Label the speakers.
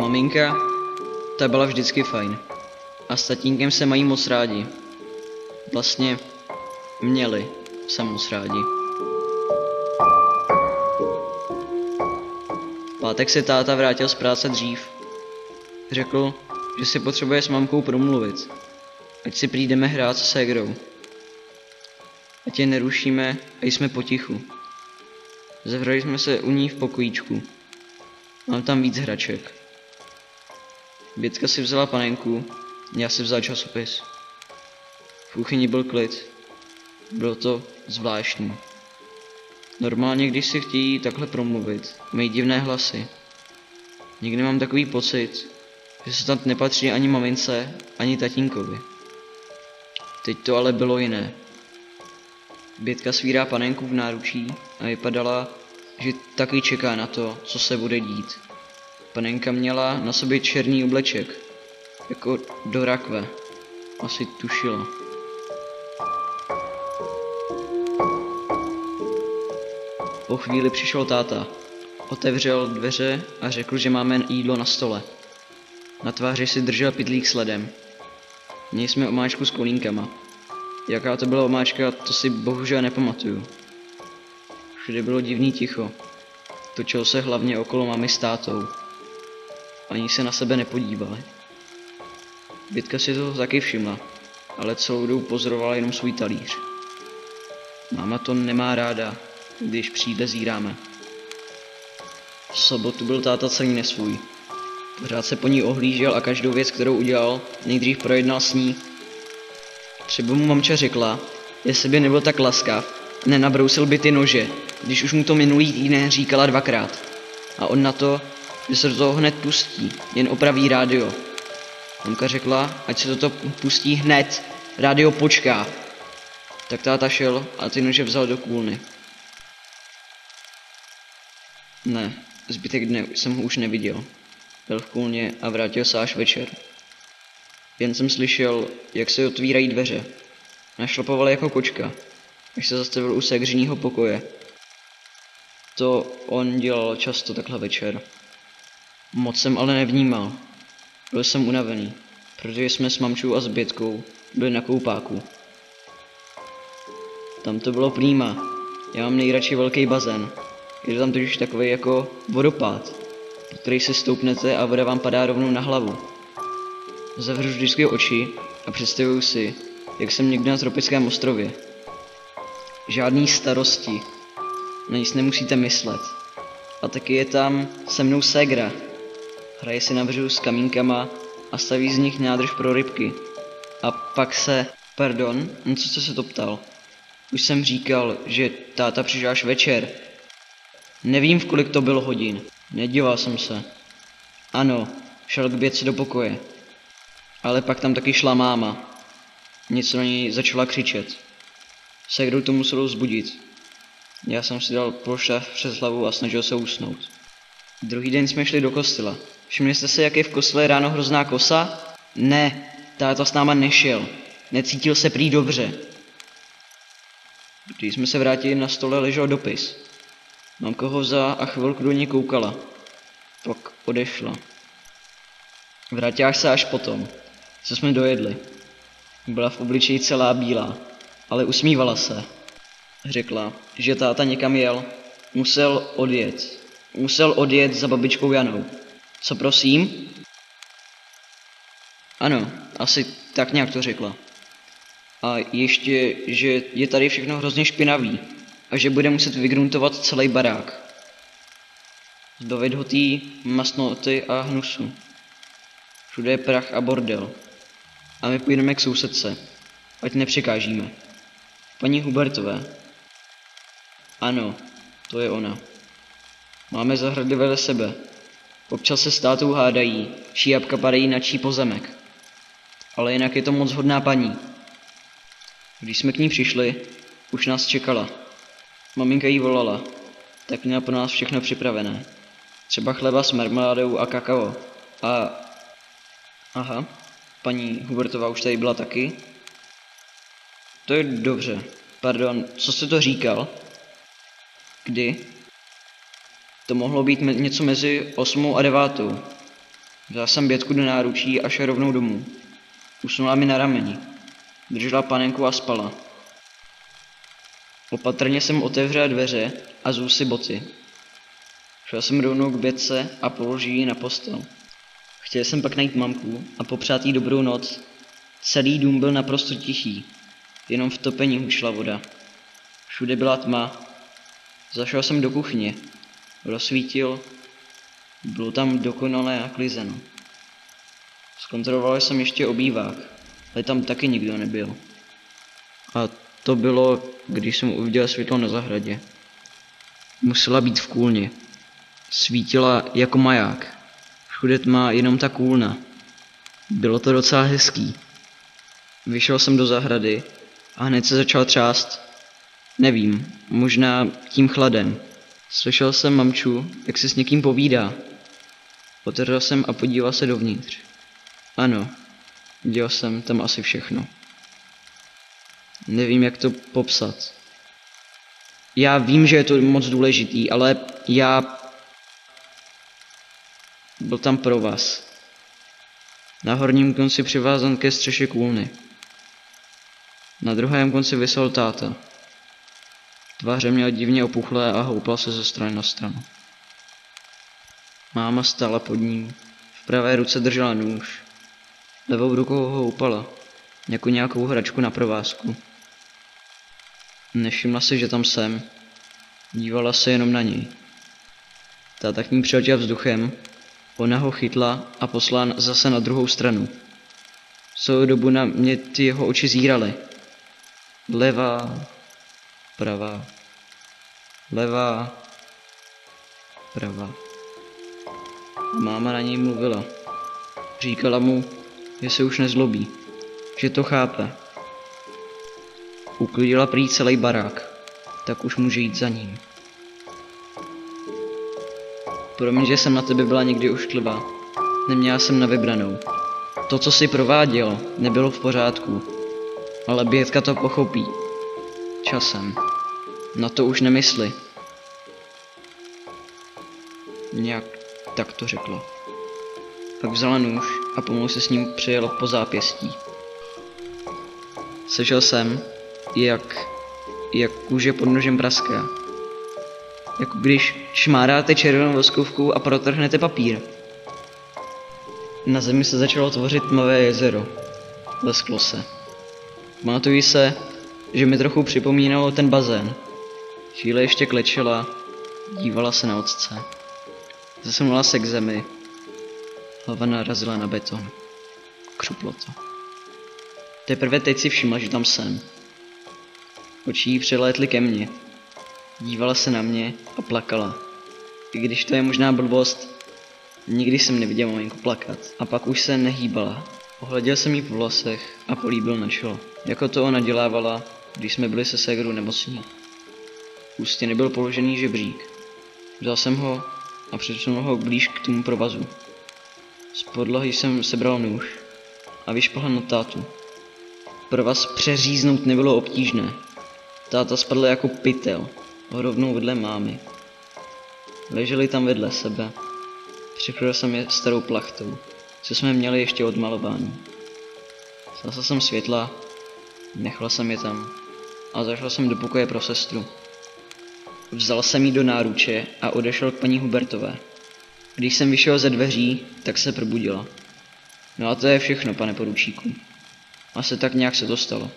Speaker 1: Maminka, ta byla vždycky fajn. A s tatínkem se mají moc rádi. Vlastně měli se moc rádi. Pátek se táta vrátil z práce dřív. Řekl, že si potřebuje s mamkou promluvit. Ať si přijdeme hrát s ségrou. Ať je nerušíme a jsme potichu. Zavřeli jsme se u ní v pokojíčku. Mám tam víc hraček. Bětka si vzala panenku, já si vzal časopis. V kuchyni byl klid. Bylo to zvláštní. Normálně, když si chtějí takhle promluvit, mají divné hlasy. Někdy mám takový pocit, že se tam nepatří ani mamince, ani tatínkovi. Teď to ale bylo jiné. Bětka svírá panenku v náručí a vypadala, že taky čeká na to, co se bude dít. Panenka měla na sobě černý obleček, jako do rakve. Asi tušila. Po chvíli přišel táta. Otevřel dveře a řekl, že máme jídlo na stole. Na tváři si držel pytlík s ledem. Měli jsme omáčku s kolínkama. Jaká to byla omáčka, to si bohužel nepamatuju. Všude bylo divný ticho. Točil se hlavně okolo mamy s tátou. Ani se na sebe nepodívali. Bětka si to taky všimla, ale celou dobu pozorovala jenom svůj talíř. Máma to nemá ráda, když přijde zíráme. V sobotu byl táta celý nesvůj. Pořád se po ní ohlížel a každou věc, kterou udělal, nejdřív projednal s ní. Třeba mu mamča řekla, jestli by nebyl tak laskav, nenabrousil by ty nože, když už mu to minulý týden říkala dvakrát. A on na to, že se do toho hned pustí, jen opraví rádio. Mamka řekla, ať se toto pustí hned, rádio počká. Tak táta šel a ty nože vzal do kůlny. Ne, zbytek dne jsem ho už neviděl. Byl v kůlně a vrátil se až večer. Jen jsem slyšel, jak se otvírají dveře. Našlapoval jako kočka, až se zastavil u segřiního pokoje. To on dělal často takhle večer. Moc jsem ale nevnímal. Byl jsem unavený, protože jsme s mamčou a s Bětkou byli na koupáku. Tam to bylo prýma. Já mám nejradši velký bazén. Je to tam totiž takový jako vodopád, po který se stoupnete a voda vám padá rovnou na hlavu. Zavřu vždycky oči a představuju si, jak jsem někde na tropickém ostrově. Žádný starosti, na nic nemusíte myslet. A taky je tam se mnou ségra. Hraje si na břehu s kamínkama a staví z nich nádrž pro rybky. A pak se... Pardon, no co jste se to ptal? Už jsem říkal, že táta přišel až večer. Nevím, v kolik to bylo hodin. Nedíval jsem se. Ano, šel k běci do pokoje. Ale pak tam taky šla máma. Něco na něj začala křičet. Segru to muselo vzbudit. Já jsem si dal polštář přes hlavu a snažil se usnout. Druhý den jsme šli do kostela. Všimli jste se, jak je v kostele ráno hrozná kosa? Ne, táta s náma nešel. Necítil se prý dobře. Když jsme se vrátili, na stole ležel dopis. Mamka ho vzala a chvilku do něj koukala. Pak odešla. Vrátila se až potom, co jsme dojedli. Byla v obličeji celá bílá, ale usmívala se. Řekla, že táta někam jel. Musel odjet. Musel odjet za babičkou Janou. Co prosím? Ano, asi tak nějak to řekla. A ještě, že je tady všechno hrozně špinavý a že bude muset vygruntovat celý barák. Zbavit ho tý masnoty a hnusu. Všude je prach a bordel. A my půjdeme k sousedce, ať nepřekážíme. Paní Hubertové. Ano, to je ona. Máme zahrady vedle sebe. Občas se státou hádají, čí jabka padají na čí pozemek. Ale jinak je to moc hodná paní. Když jsme k ní přišli, už nás čekala. Maminka jí volala, tak měla pro nás všechno připravené. Třeba chleba s marmeládou a kakao. A... Aha, paní Hubertová už tady byla taky? To je dobře. Pardon, co jste to říkal? Kdy? To mohlo být něco mezi osmou a devátou. Vzal jsem Bětku do náručí a šel rovnou domů. Usnula mi na rameni. Držela panenku a spala. Opatrně jsem otevřel dveře a zůl si boty. Šel jsem rovnou k Bětce a položil ji na postel. Chtěl jsem pak najít mamku a popřát jí dobrou noc. Celý dům byl naprosto tichý. Jenom v topení hučla voda. Všude byla tma. Zašel jsem do kuchyně. Rozsvítil. Bylo tam dokonale naklizeno. Zkontroloval jsem ještě obývák, ale tam taky nikdo nebyl. A to bylo, když jsem uviděl světlo na zahradě. Musela být v kůlně. Svítila jako maják. Všude tma, jenom ta kůlna. Bylo to docela hezký. Vyšel jsem do zahrady a hned se začal třást. Nevím, možná tím chladem. Slyšel jsem mamču, jak se s někým povídá. Otevřel jsem a podíval se dovnitř. Ano, viděl jsem tam asi všechno. Nevím, jak to popsat. Já vím, že je to moc důležitý, ale já... Byl tam pro vás. Na horním konci přivázan ke střeše kůlny. Na druhém konci vysel táta. Tváře měl divně opuchlé a houpal se ze strany na stranu. Máma stála pod ním. V pravé ruce držela nůž. Levou rukou ho houpala, jako nějakou hračku na provázku. Nevšimla si, že tam jsem. Dívala se jenom na něj. Táta k ní přiletěl vzduchem, ona ho chytla a poslala zase na druhou stranu. Celou dobu na mě ty jeho oči zíraly. Levá, pravá, levá, pravá. A máma na něj mluvila. Říkala mu, že se už nezlobí, že to chápe. Uklidila prý celý barák, tak už může jít za ním. Promiň, že jsem na tebe byla někdy ušklivá. Neměla jsem na vybranou. To, co si prováděl, nebylo v pořádku. Ale Bětka to pochopí. Časem. Na to už nemysli. Nějak tak to řekla. Pak vzala nůž a pomalu se s ním přejela po zápěstí. Slyšel jsem, jak, jak kůže pod nožem praská. Jako když šmáráte červenou voskovku a protrhnete papír. Na zemi se začalo tvořit tmavé jezero. Lesklo se. Pamatuji se, že mi trochu připomínalo ten bazén. Chvíle ještě klečela, dívala se na otce. Zasunula se k zemi. Hlava narazila na beton. Křuplo to. Teprve teď si všimla, že tam jsem. Oči jí přilétly ke mně. Dívala se na mě a plakala. I když to je možná blbost, nikdy jsem neviděl maminku plakat. A pak už se nehýbala. Ohleděl jsem jí po vlasech a políbil na čelo. Jako to ona dělávala, když jsme byli se ségrou nemocní. U stěny byl položený žebřík. Vzal jsem ho a přesunul ho blíž k tomu provazu. Z podlahy jsem sebral nůž a vyšplhl na tátu. Provaz přeříznout nebylo obtížné. Táta spadl jako pytel, rovnou vedle mámy. Leželi tam vedle sebe. Přikryl jsem je starou plachtou, co jsme měli ještě od malování. Zasal jsem světla, nechal jsem je tam a zašel jsem do pokoje pro sestru. Vzal jsem jí do náruče a odešel k paní Hubertové. Když jsem vyšel ze dveří, tak se probudila. No a to je všechno, pane poručíku. Asi tak nějak se to stalo.